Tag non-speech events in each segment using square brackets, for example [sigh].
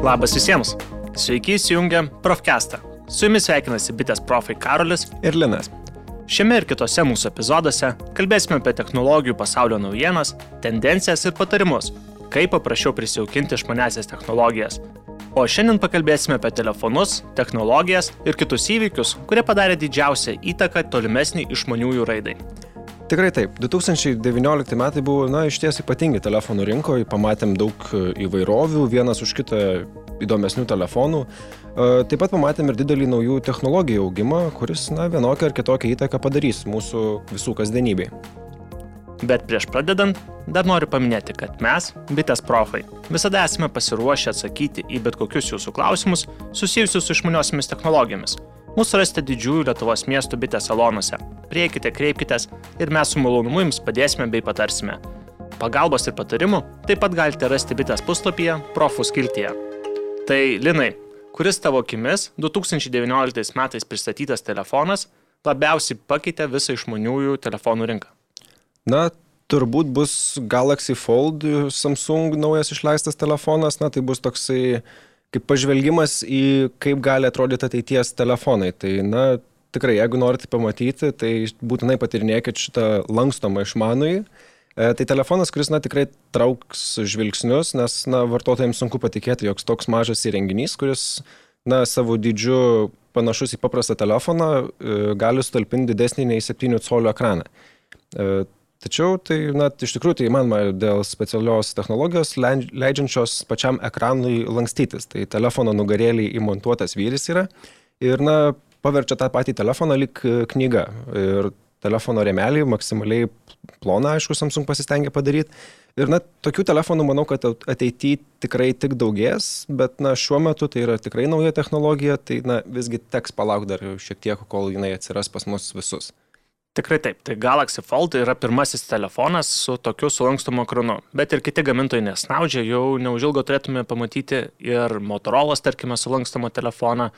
Labas visiems. Sveiki įsijungę Profcastą. Su jumis sveikinasi bitės profai Karolis ir Linas. Šiame ir kitose mūsų epizoduose kalbėsime apie technologijų pasaulio naujienas, tendencijas ir patarimus, kaip paprasčiau prisijaukinti išmanesias technologijas. O šiandien pakalbėsime apie telefonus, technologijas ir kitus įvykius, kurie padarė didžiausią įtaką tolimesnį išmaniųjų raidai. Tikrai taip. 2019 metai buvo, na, iš ties ypatingi telefonų rinkoje, pamatėm daug e, įvairovių, vienas už kitą įdomesnių telefonų. E, taip pat pamatėm ir didelį naujų technologijų augimą, kuris, na, vienokią ar kitokią įtaką padarys mūsų visų kasdienybei. Bet prieš pradedant, dar noriu paminėti, kad mes, bitės profai, visada esame pasiruošę atsakyti į bet kokius jūsų klausimus susijusius su išmaniosiomis technologijomis Mūsų rasite didžiųjų Lietuvos miestų bitės salonuose. Prieikite, kreipkitės ir mes su malonumu jums padėsime bei patarsime. Pagalbos ir patarimų taip pat galite rasti bitės puslapyje Profų skiltyje. Tai Linai, kuris tavo akimis 2019 metais pristatytas telefonas labiausiai pakeitė visą išmaniųjų telefonų rinką? Na, turbūt bus Galaxy Fold Samsung naujas išleistas telefonas, na tai bus toksai kaip pažvelgimas į kaip gali atrodyti ateities telefonai. Tai, na, tikrai, jeigu norite pamatyti, tai būtinai patirinėkit šitą lankstomą išmanųjį. E, tai telefonas, kuris, na, tikrai trauks žvilgsnius, nes, na, vartotojams sunku patikėti, jog toks mažas įrenginys, kuris, na, savo dydžiu panašus į paprastą telefoną, e, gali sutalpinti didesnį nei 7 colio ekraną. E, Tačiau tai, na, iš tikrųjų tai įmanoma dėl specialios technologijos leidžiančios pačiam ekranui lankstytis. Tai telefono nugarėlį įmontuotas vyris yra ir, na, paverčia tą patį telefoną lik knyga. Ir telefono remelį maksimaliai ploną, aišku, Samsung pasistengė padaryti. Ir, na, tokių telefonų manau, kad ateityje tikrai tik daugės, bet, na, šiuo metu tai yra tikrai nauja technologija, tai, na, visgi teks palaukti dar šiek tiek, kol jinai atsiras pas mus visus. Tikrai taip, tai Galaxy Fold yra pirmasis telefonas su tokiu sulankstomu ekranu, bet ir kiti gamintojai nesnaudžia, jau neužilgo turėtume pamatyti ir Motorola, tarkime, sulankstomą telefoną,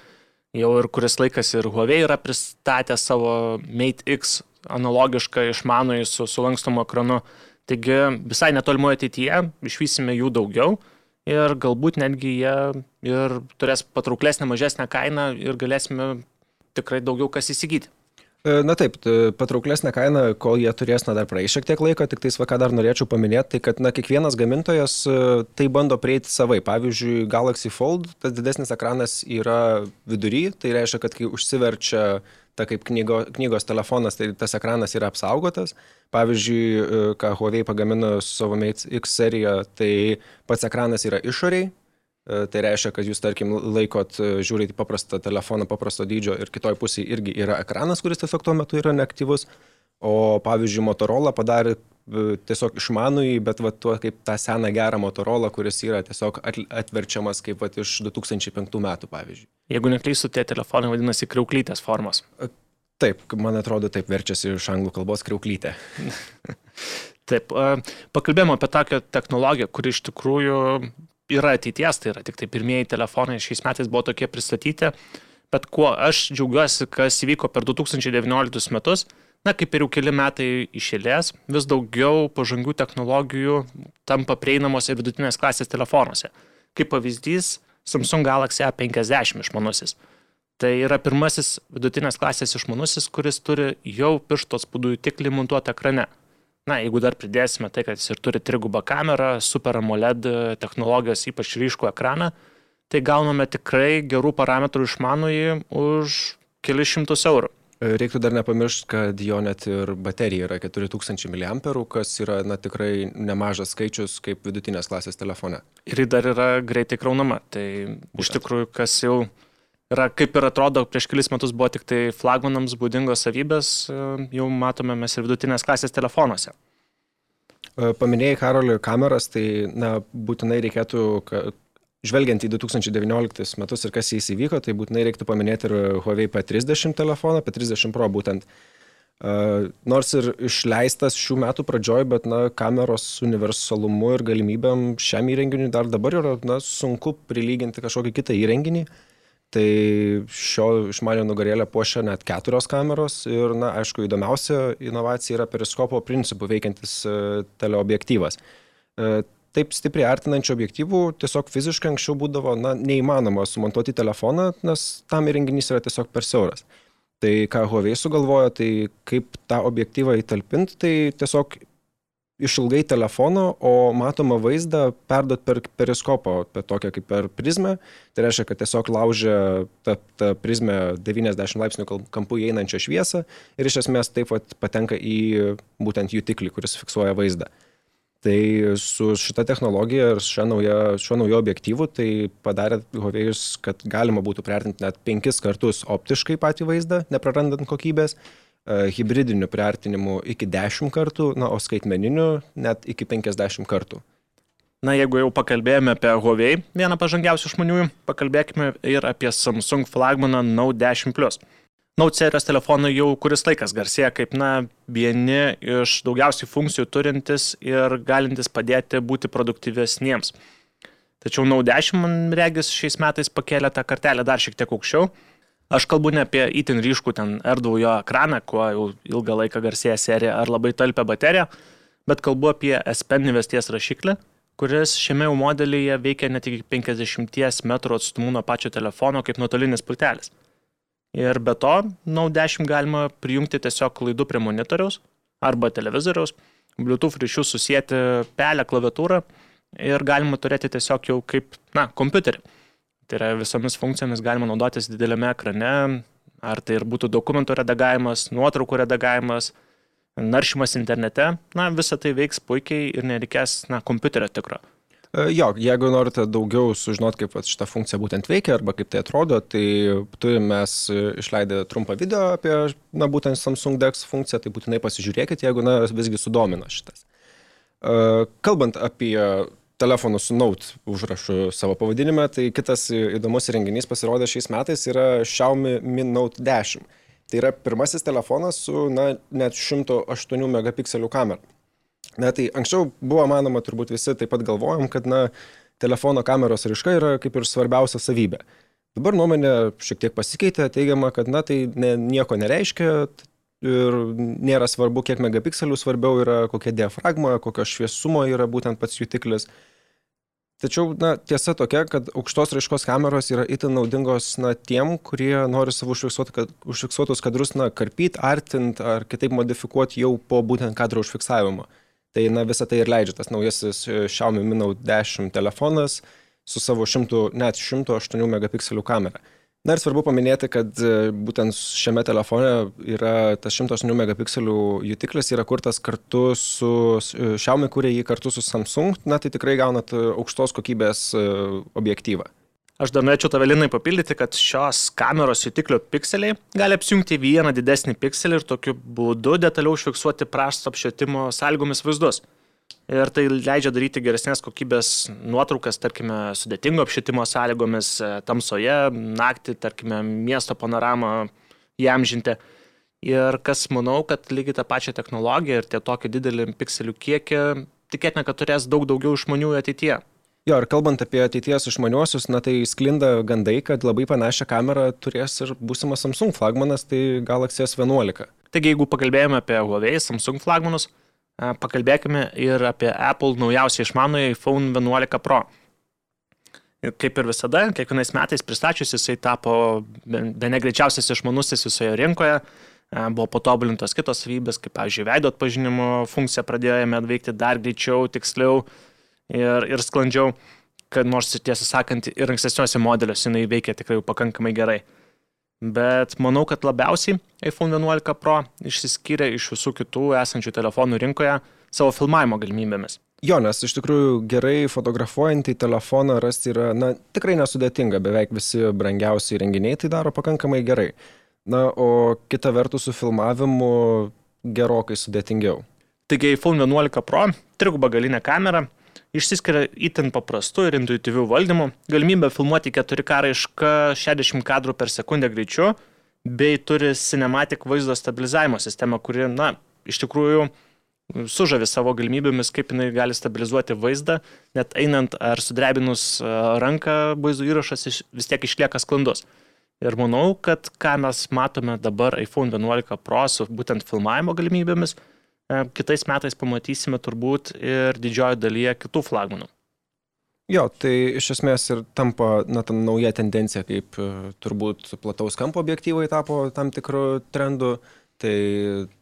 jau ir kuris laikas ir Huawei yra pristatę savo Mate X analogišką išmanųjį su sulankstomu ekranu, taigi visai netolimoje ateityje išvysime jų daugiau ir galbūt netgi jie ir turės patrauklesnę, mažesnę kainą ir galėsime tikrai daugiau kas įsigyti. E, na taip, patrauklesnė kaina, kol jie turės, na dar praeis šiek tiek laiko, tik tais, va, ką dar norėčiau paminėti, tai kad, na, kiekvienas gamintojas e, tai bando prieiti savai. Pavyzdžiui, Galaxy Fold, tas didesnis ekranas yra vidury, tai reiškia, kad kai užsiverčia ta kaip knygo, knygos telefonas, tai tas ekranas yra apsaugotas. Pavyzdžiui, e, ką Huawei pagamino su savo Mate X serija, tai pats ekranas yra išoriai, tai reiškia, kad jūs, tarkim, laikot, e, žiūrite paprastą telefoną, paprasto dydžio ir kitoj pusėje irgi yra ekranas, kuris tiesiog tuo metu yra neaktyvus. O pavyzdžiui, Motorola padarė e, tiesiog išmanųjį, bet va, tuo kaip tą seną gerą Motorola, kuris yra tiesiog atverčiamas kaip va, iš 2005 metų, pavyzdžiui. Jeigu neklystu, tie telefonai vadinasi kriauklytės formos. Taip, man atrodo, taip verčiasi iš anglų kalbos kriauklytė. [laughs] taip, pakalbėjome apie tokią technologiją, kuri iš tikrųjų yra ateities, tai yra tik tai pirmieji telefonai šiais metais buvo tokie pristatyti, bet kuo aš džiaugiuosi, kas įvyko per 2019 metus, na kaip ir jau keli metai išėlės, vis daugiau pažangių technologijų tampa prieinamos ir vidutinės klasės telefonuose. Kaip pavyzdys, Samsung Galaxy A50 išmanusis. Tai yra pirmasis vidutinės klasės išmanusis, kuris turi jau piršto spaudų tiklį montuotą ekrane. Na, jeigu dar pridėsime tai, kad jis ir turi trigubą kamerą, Super AMOLED technologijos, ypač ryškų ekraną, tai gauname tikrai gerų parametrų išmanųjį už kelius šimtus eurų. Reiktų dar nepamiršti, kad jo net ir baterija yra 4000 mAh, kas yra na, tikrai nemažas skaičius kaip vidutinės klasės telefone. Ir ji dar yra greitai kraunama. Tai Būtent. iš tikrųjų, kas jau yra kaip ir atrodo, prieš kelis metus buvo tik tai flagmanams būdingos savybės, e, jau matome mes ir vidutinės klasės telefonuose. E, paminėjai Karoliui kameras, tai na, būtinai reikėtų, žvelgiant į 2019 metus ir kas jais įvyko, tai būtinai reiktų paminėti ir Huawei P30 telefoną, P30 Pro būtent. Uh, nors ir išleistas šių metų pradžioj, bet na, kameros universalumu ir galimybėm šiam įrenginiui dar dabar yra na, sunku prilyginti kažkokį kitą įrenginį. Uh, Tai šio išmanio nugarėlę puošia net keturios kameros ir, na, aišku, įdomiausia inovacija yra periskopo principų veikiantis e, teleobjektyvas. E, taip stipriai artinančių objektyvų tiesiog fiziškai anksčiau būdavo na, neįmanoma sumontuoti telefoną, nes tam įrenginys yra tiesiog per siauras. Tai ką Huawei sugalvojo, tai kaip tą objektyvą įtalpinti, tai tiesiog išilgai telefono, o matomą vaizdą perduot per periskopą, per tokią kaip per prizmę. Tai reiškia, kad tiesiog laužia tą, tą prizmę 90 laipsnių kampu įeinančią šviesą ir iš esmės taip vat, patenka į būtent jutiklį, kuris fiksuoja vaizdą. Tai su šita technologija ir šiuo naujo, šiuo naujo objektyvu tai padarė Huawei'us, kad galima būtų priartinti net penkis kartus optiškai patį vaizdą, neprarandant kokybės E, hybridinių priartinimų iki 10 kartų, na, o skaitmeninių net iki 50 kartų. Na, jeigu jau pakalbėjome apie Huawei, vieną pažangiausių žmonių, pakalbėkime ir apie Samsung flagmaną Note 10 Plus. Note serijos telefonai jau kuris laikas garsėja kaip, na, vieni iš daugiausiai funkcijų turintis ir galintis padėti būti produktyvesniems. Tačiau Note 10, man regis, šiais metais pakėlė tą kartelę dar šiek tiek aukščiau Aš kalbu ne apie itin ryškų ten erdvų jo ekraną, kuo jau ilgą laiką garsėja serija, ar labai talpę bateriją, bet kalbu apie S Pen investies rašiklį, kuris šiame jau modelyje veikia net iki 50 m atstumu nuo pačio telefono kaip nuotolinis pultelis. Ir be to, Note 10 galima prijungti tiesiog klaidų prie monitoriaus arba televizoriaus, Bluetooth ryšių susijęti pelę klaviatūrą ir galima turėti tiesiog jau kaip, na, kompiuterį. Tai yra visomis funkcijomis galima naudotis dideliame ekrane, ar tai ir būtų dokumentų redagavimas, nuotraukų redagavimas, naršymas internete, na, visa tai veiks puikiai ir nereikės, na, kompiuterio tikro. E, jo, jeigu norite daugiau sužinoti, kaip šita funkcija būtent veikia arba kaip tai atrodo, tai turime išleidę trumpą video apie, na, būtent Samsung DeX funkciją, tai būtinai pasižiūrėkit, jeigu, na, visgi sudomina šitas. E, kalbant apie telefonu su Note užrašu savo pavadinime, tai kitas įdomus renginys pasirodė šiais metais yra Xiaomi Mi Note 10. Tai yra pirmasis telefonas su na, net 108 megapikselių kamera. Na tai anksčiau buvo manoma, turbūt visi taip pat galvojom, kad na, telefono kameros raiška yra kaip ir svarbiausia savybė. Dabar nuomonė šiek tiek pasikeitė, teigiama, kad na, tai ne, nieko nereiškia ir nėra svarbu, kiek megapikselių, svarbiau yra kokia diafragma, kokio šviesumo yra būtent pats jutiklis. Tačiau na, tiesa tokia, kad aukštos raiškos kameros yra itin naudingos na, tiem, kurie nori savo užfiksuoti, kad, užfiksuotus kadrus na, karpyti, artinti ar kitaip modifikuoti jau po būtent kadro užfiksavimo. Tai na, visą tai ir leidžia tas naujasis e, Xiaomi Mi Note 10 telefonas su savo 100, net 108 megapikselių kamera. Na ir svarbu paminėti, kad e, būtent šiame telefone yra tas 108 megapikselių jutiklis yra kurtas kartu su e, Xiaomi, kurie jį kartu su Samsung, na tai tikrai gaunat e, aukštos kokybės objektyvą. Aš dar norėčiau tavelinai papildyti, kad šios kameros jutiklio pikseliai gali apsijungti vieną didesnį pikselį ir tokiu būdu detaliau užfiksuoti prasto apšvietimo sąlygomis vaizdus. Ir tai leidžia daryti geresnės kokybės nuotraukas, tarkime, sudėtingo apšvietimo sąlygomis, e, tamsoje, naktį, tarkime, miesto panoramą įamžinti. Ir kas manau, kad lygiai tą pačią technologiją ir tie tokį didelį pikselių kiekį, tikėtina, kad turės daug daugiau išmaniųjų ateityje. Jo, ir kalbant apie ateities išmaniuosius, na tai sklinda gandai, kad labai panašią kamerą turės ir būsimas Samsung flagmanas, tai Galaxy S11. Taigi, jeigu pakalbėjome apie Huawei, Samsung flagmanus, pakalbėkime ir apie Apple naujausią išmanųjį iPhone 11 Pro. Kaip ir visada, kiekvienais metais pristačius jisai tapo be negreičiausias išmanusis visoje rinkoje, buvo patobulintos kitos savybės, kaip, pavyzdžiui, veido atpažinimo funkcija pradėjo jame veikti dar greičiau, tiksliau ir, ir sklandžiau, kad nors tiesą sakant ir ankstesniuose modeliuose jinai veikia tikrai pakankamai gerai. Bet manau, kad labiausiai iPhone 11 Pro išsiskyrė iš visų kitų esančių telefonų rinkoje savo filmavimo galimybėmis. Jo, nes iš tikrųjų gerai fotografuojantį telefoną rasti yra, na, tikrai nesudėtinga, beveik visi brangiausi renginiai tai daro pakankamai gerai. Na, o kita vertus su filmavimu gerokai sudėtingiau. Taigi iPhone 11 Pro, triguba galinė kamera, išsiskiria itin paprastu ir intuityviu valdymu, galimybė filmuoti 4K raišką 60 kadrų per sekundę greičiu, bei turi cinematic vaizdo stabilizavimo sistemą, kuri, na, iš tikrųjų sužavi savo galimybėmis, kaip jinai gali stabilizuoti vaizdą, net einant ar sudrebinus ranką vaizdo įrašas vis tiek išlieka sklandus. Ir manau, kad ką mes matome dabar iPhone 11 Pro su būtent filmavimo galimybėmis, kitais metais pamatysime turbūt ir didžioji dalyje kitų flagmanų. Jo, tai iš esmės ir tampa, na, ta nauja tendencija, kaip e, turbūt plataus kampo objektyvai tapo tam tikrų trendų, tai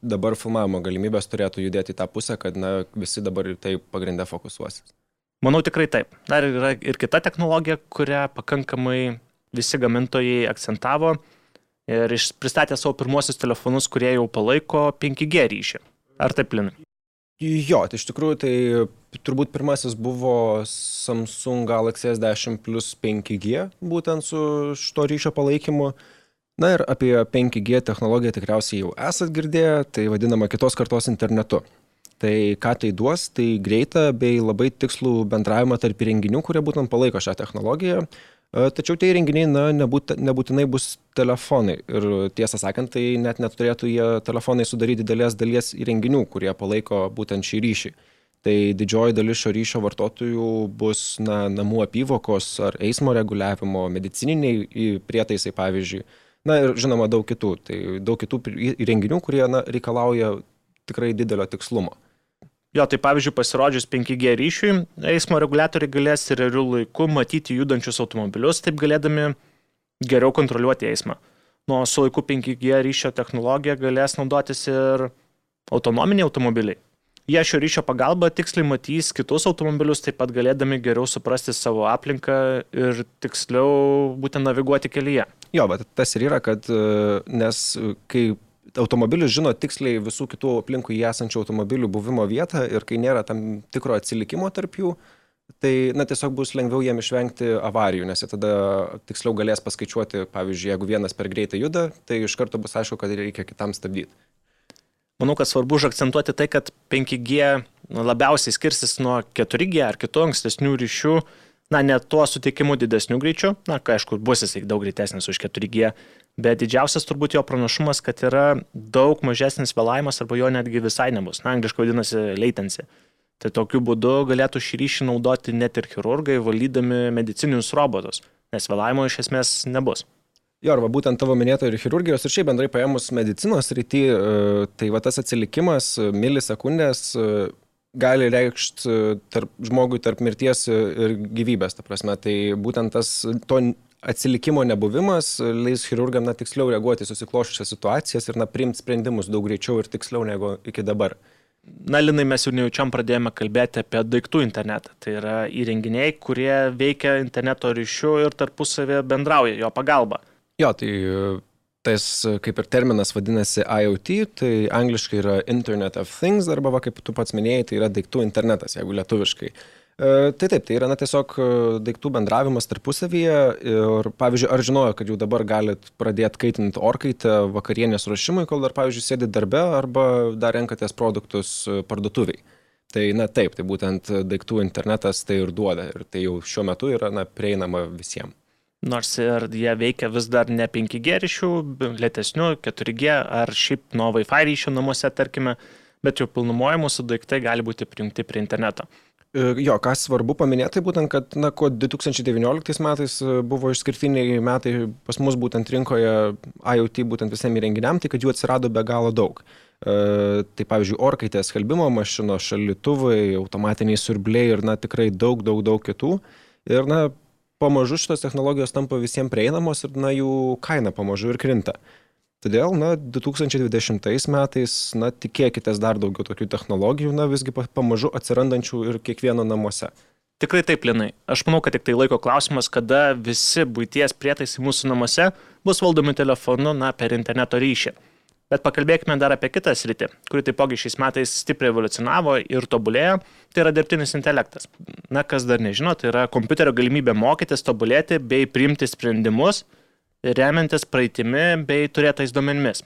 dabar filmavimo galimybės turėtų judėti į tą pusę, kad, na, visi dabar tai pagrindę fokusuosis. Manau tikrai taip. Dar yra ir kita technologija, kurią pakankamai visi gamintojai akcentavo ir pristatė savo pirmosius telefonus, kurie jau palaiko 5G ryšį. Ar taip, Linai? Jo, tai iš tikrųjų tai turbūt pirmasis buvo Samsung Galaxy S10 Plus 5G, būtent su šito ryšio palaikymu. Na ir apie 5G technologiją tikriausiai jau esat girdėję, tai vadinama kitos kartos internetu. Tai ką tai duos, tai greitą bei labai tikslų bendravimą tarp įrenginių, kurie būtent palaiko šią technologiją. Tačiau tie įrenginiai na, nebūt, nebūtinai bus telefonai. Ir tiesą sakant, tai net neturėtų jie telefonai sudaryti didelės dalies įrenginių, kurie palaiko būtent šį ryšį. Tai didžioji dalis šio ryšio vartotojų bus na, namų apyvokos ar eismo reguliavimo, medicininiai prietaisai pavyzdžiui. Na ir žinoma daug kitų. Tai daug kitų įrenginių, kurie na, reikalauja tikrai didelio tikslumo. Jo, tai pavyzdžiui, pasirodžius 5G ryšiui, eismo reguliatoriai galės realiu laiku matyti judančius automobilius, taip galėdami geriau kontroliuoti eismą. Nuo su laiku 5G ryšio technologija galės naudotis ir autonominiai automobiliai. Jie šio ryšio pagalba tiksliai matys kitus automobilius, taip pat galėdami geriau suprasti savo aplinką ir tiksliau būtent naviguoti kelyje. Jo, bet tas ir yra, kad nes kai automobilis žino tiksliai visų kitų aplinkui jį esančių automobilių buvimo vietą ir kai nėra tam tikro atsilikimo tarp jų, tai na, tiesiog bus lengviau jiem išvengti avarijų, nes jie tada tiksliau galės paskaičiuoti, pavyzdžiui, jeigu vienas per greitai juda, tai iš karto bus aišku, kad reikia kitam stabdyti. Manau, kad svarbu užakcentuoti tai, kad 5G labiausiai skirsis nuo 4G ar kitų ankstesnių ryšių, na, ne tuo sutikimu didesniu greičiu, na, kai aišku, bus jisai daug greitesnis už 4G, Bet didžiausias turbūt jo pranašumas, kad yra daug mažesnis vėlavimas arba jo netgi visai nebus. Na, angliškai vadinasi latency. Tai tokiu būdu galėtų šį ryšį naudoti net ir chirurgai, valydami medicinius robotus, nes vėlavimo iš esmės nebus. Jo, arba būtent tavo minėto ir chirurgijos, ir šiaip bendrai paėmus medicinos rytį, e, tai va tas atsilikimas milisekundės e, gali reikšti tarp, žmogui tarp mirties ir gyvybės, ta prasme. Tai būtent tas to atsilikimo nebuvimas leis chirurgam na, tiksliau reaguoti susiklošusias situacijas ir na, priimti sprendimus daug greičiau ir tiksliau negu iki dabar. Na, Linai, mes jau nejučiam pradėjome kalbėti apie daiktų internetą. Tai yra įrenginiai, kurie veikia interneto ryšiu ir tarpusavėje bendrauja jo pagalba. Jo, tai tas kaip ir terminas vadinasi IoT, tai angliškai yra Internet of Things, arba va, kaip tu pats minėjai, tai yra daiktų internetas, jeigu lietuviškai. E, tai taip, tai yra na, tiesiog e, daiktų bendravimas tarpusavyje ir, pavyzdžiui, ar žinojo, kad jau dabar galit pradėti kaitinti orkaitę vakarienės ruošimui, kol dar, pavyzdžiui, sėdit darbe arba dar renkatės produktus parduotuviai. Tai, na taip, tai būtent daiktų internetas tai ir duoda ir tai jau šiuo metu yra na, prieinama visiems. Nors ir jie veikia vis dar ne 5G ryšių, lėtesnių, 4G ar šiaip nuo Wi-Fi ryšių namuose, tarkime, bet jau pilnumoje mūsų daiktai gali būti prijungti prie interneto. Jo, ką svarbu paminėti, tai būtent, kad, na, kuo 2019 metais e, buvo išskirtiniai metai pas mus būtent rinkoje IoT būtent visiems įrenginiam, tai kad jų atsirado be galo daug. E, tai pavyzdžiui, orkaitės skalbimo mašinos, šalituvai, automatiniai siurbliai ir, na, tikrai daug, daug, daug kitų. Ir, na, pamažu šitos technologijos tampa visiems prieinamos ir, na, jų kaina pamažu ir krinta. Todėl, na, 2020 metais, na, tikėkitės dar daugiau tokių technologijų, na, visgi pamažu atsirandančių ir kiekvieno namuose. Tikrai taip, Linai. Aš manau, kad tik tai laiko klausimas, kada visi būties prietaisai mūsų namuose bus valdomi telefonu, na, per interneto ryšį. Bet pakalbėkime dar apie kitą sritį, kuri taipogi šiais metais stipriai evoliucionavo ir tobulėjo, tai yra dirbtinis intelektas. Na, kas dar nežino, tai yra kompiuterio galimybė mokytis, tobulėti bei priimti sprendimus remiantis praeitimi bei turėtais duomenimis.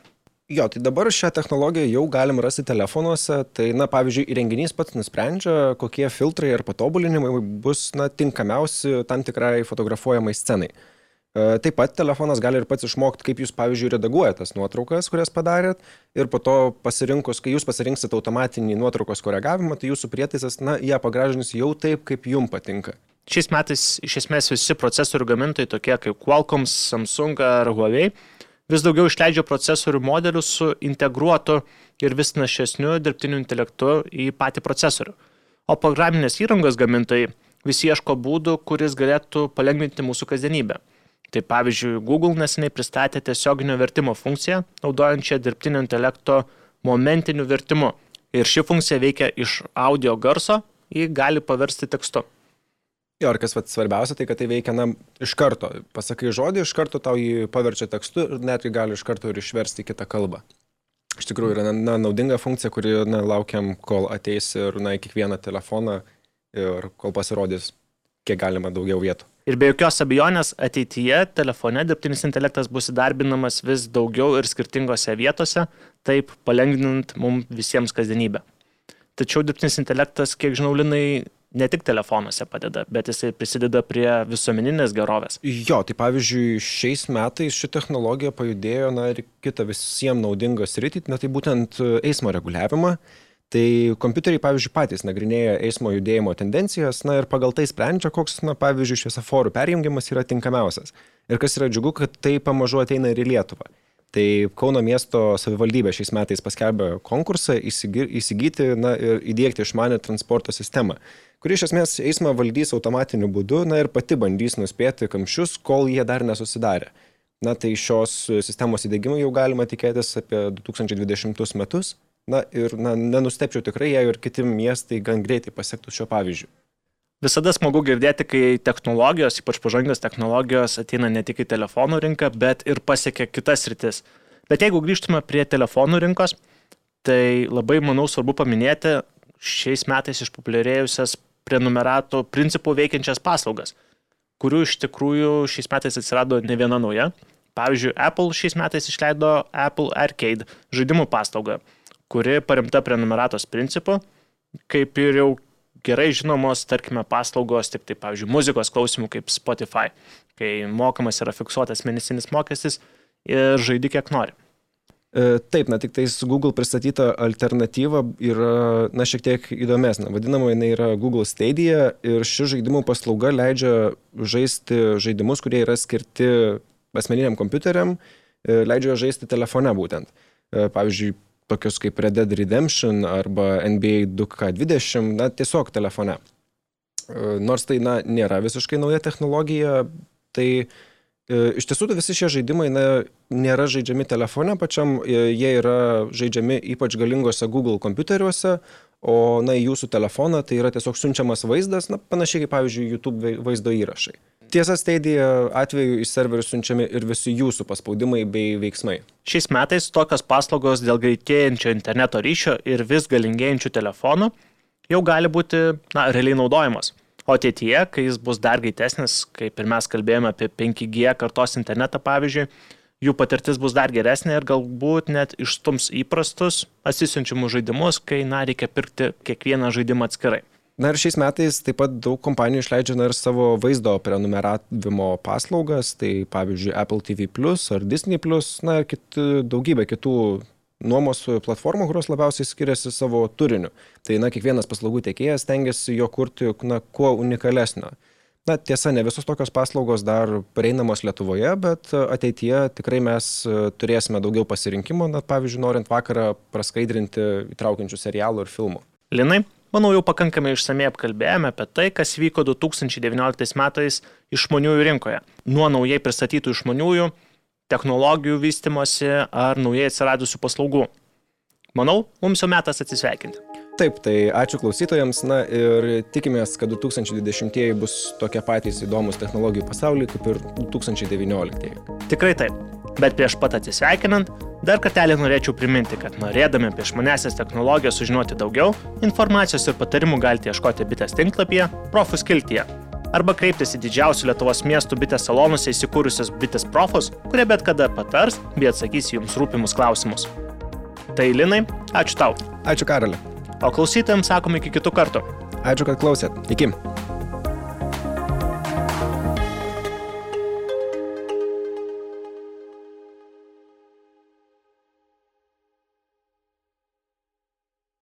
Jo, tai dabar šią technologiją jau galim rasti telefonuose. Tai, na, pavyzdžiui, įrenginys pats nusprendžia, kokie filtrai ar patobulinimai bus, na, tinkamiausi tam tikrai fotografuojamai scenai. E, taip pat telefonas gali ir pats išmokti, kaip jūs, pavyzdžiui, redaguojate tas nuotraukas, kurias padarėt, ir po to pasirinkus, kai jūs pasirinksit automatinį nuotraukos koregavimą, tai jūsų prietaisas, na, ją pagražins jau taip, kaip jums patinka. Šiais metais iš esmės visi procesorių gamintojai, tokie kaip Qualcomm, Samsung ar Huawei, vis daugiau išleidžia procesorių modelių su integruotu ir vis našesniu dirbtiniu intelektu į patį procesorių. O programinės įrangos gamintojai vis ieško būdų, kuris galėtų palengvinti mūsų kasdienybę. Tai pavyzdžiui, Google neseniai pristatė tiesioginio vertimo funkciją, naudojančią dirbtinio intelekto momentiniu vertimu. Ir ši funkcija veikia iš audio garso, jį gali paversti tekstu. Jo, ir kas svarbiausia, tai kad tai veikia na, iš karto. Pasakai žodį, iš karto tau jį paverčia tekstu ir netgi gali iš karto ir išversti kitą kalbą. Iš tikrųjų yra na, naudinga funkcija, kuri na, laukiam, kol ateis ir na, į kiekvieną telefoną ir kol pasirodys, kiek galima daugiau vietų. Ir be jokios abejonės ateityje telefone dirbtinis intelektas bus įdarbinamas vis daugiau ir skirtingose vietose, taip palengvinant mums visiems kasdienybę. Tačiau dirbtinis intelektas, kiek žinau, linai ne tik telefonuose padeda, bet jisai prisideda prie visuomeninės gerovės. Jo, tai pavyzdžiui, šiais metais ši technologija pajudėjo, na ir kitą visiems naudingą sritį, na tai būtent e, eismo reguliavimą. Tai kompiuteriai, pavyzdžiui, patys nagrinėja eismo judėjimo tendencijas, na ir pagal tai sprendžia, koks, na, pavyzdžiui, šviesoforų perjungimas yra tinkamiausias. Ir kas yra džiugu, kad tai pamažu ateina ir į Lietuvą. Tai Kauno miesto savivaldybė šiais metais paskelbė konkursą įsigyti na, ir įdėkti išmanę transporto sistemą, kuri iš esmės eismą valdys automatiniu būdu na, ir pati bandys nuspėti kamščius, kol jie dar nesusidarė. Na tai šios sistemos įdėgymų jau galima tikėtis apie 2020 metus. Na ir na, nenustepčiau tikrai, jei ir kiti miestai gan greitai pasiektų šio pavyzdžių. Visada smagu girdėti, kai technologijos, ypač pažangios technologijos, ateina ne tik į telefonų rinką, bet ir pasiekia kitas rytis. Bet jeigu grįžtume prie telefonų rinkos, tai labai, manau, svarbu paminėti šiais metais išpopuliarėjusias prenumeratų principų veikiančias paslaugas, kurių iš tikrųjų šiais metais atsirado ne viena nauja. Pavyzdžiui, Apple šiais metais išleido Apple Arcade žaidimų paslaugą, kuri paremta prenumeratos principu, kaip ir jau gerai žinomos, tarkime, paslaugos, tik tai, pavyzdžiui, muzikos klausimų kaip Spotify, kai mokamas yra fiksuotas mėnesinis mokestis ir žaidi kiek nori. E, taip, na tik tais Google pristatyta alternatyva yra, na, šiek tiek įdomesnė. Vadinama, jinai yra Google Stadia ir ši žaidimų paslauga leidžia žaisti žaidimus, kurie yra skirti asmeniniam kompiuteriam, e, leidžia žaisti telefone būtent. E, pavyzdžiui, tokius kaip Red Dead Redemption arba NBA 2K20, na, tiesiog telefone. E, nors tai, na, nėra visiškai nauja technologija, tai e, iš tiesų tai visi šie žaidimai, na, nėra žaidžiami telefone pačiam, e, jie yra žaidžiami ypač galingose Google kompiuteriuose, o, na, į jūsų telefoną tai yra tiesiog siunčiamas vaizdas, na, panašiai kaip, pavyzdžiui, YouTube vaizdo įrašai. Tiesa, Stadia atveju iš serverių siunčiami ir visi jūsų paspaudimai bei veiksmai. Šiais metais tokios paslaugos dėl greitėjančio interneto ryšio ir vis galingėjančių telefonų jau gali būti, na, realiai naudojamos. O ateityje, kai jis bus dar greitesnis, kaip ir mes kalbėjome apie 5G kartos internetą pavyzdžiui, jų patirtis bus dar geresnė ir galbūt net išstums įprastus atsisiunčiamus žaidimus, kai, na, reikia pirkti kiekvieną žaidimą atskirai. Na ir šiais metais taip pat daug kompanijų išleidžia ir savo vaizdo prenumeravimo paslaugas, tai pavyzdžiui Apple TV Plus ar Disney Plus, na ir kit, daugybė kitų nuomos platformų, kurios labiausiai skiriasi savo turiniu. Tai na, kiekvienas paslaugų tiekėjas tengiasi jo kurti na, kuo unikalesnio. Na, tiesa, ne visos tokios paslaugos dar prieinamos Lietuvoje, bet ateityje tikrai mes turėsime daugiau pasirinkimo, na, pavyzdžiui, norint vakarą praskaidrinti įtraukiančių serialų ir filmų. Linai, Manau, jau pakankamai išsamei apkalbėjome apie tai, kas vyko 2019 metais išmaniųjų rinkoje. Nuo naujai pristatytų išmaniųjų, technologijų vystimosi ar naujai atsiradusių paslaugų. Manau, mums jau metas atsisveikinti. Taip, tai ačiū klausytojams, na ir tikimės, kad 2020 bus tokie patys įdomus technologijų pasaulyje kaip ir 2019. Tikrai taip. Bet prieš pat atsisveikinant, dar kartelį norėčiau priminti, kad norėdami apie išmanesias technologijas sužinoti daugiau, informacijos ir patarimų galite ieškoti bitės tinklapyje Profus Kiltyje arba kreiptis į didžiausių Lietuvos miestų bitės salonuose įsikūrusius bitės profus, kurie bet kada patars bei atsakys jums rūpimus klausimus. Tai Linai, ačiū tau. Ačiū Karaliu. O klausytojams sakom iki kitų kartų. Ačiū, kad klausėt. Iki.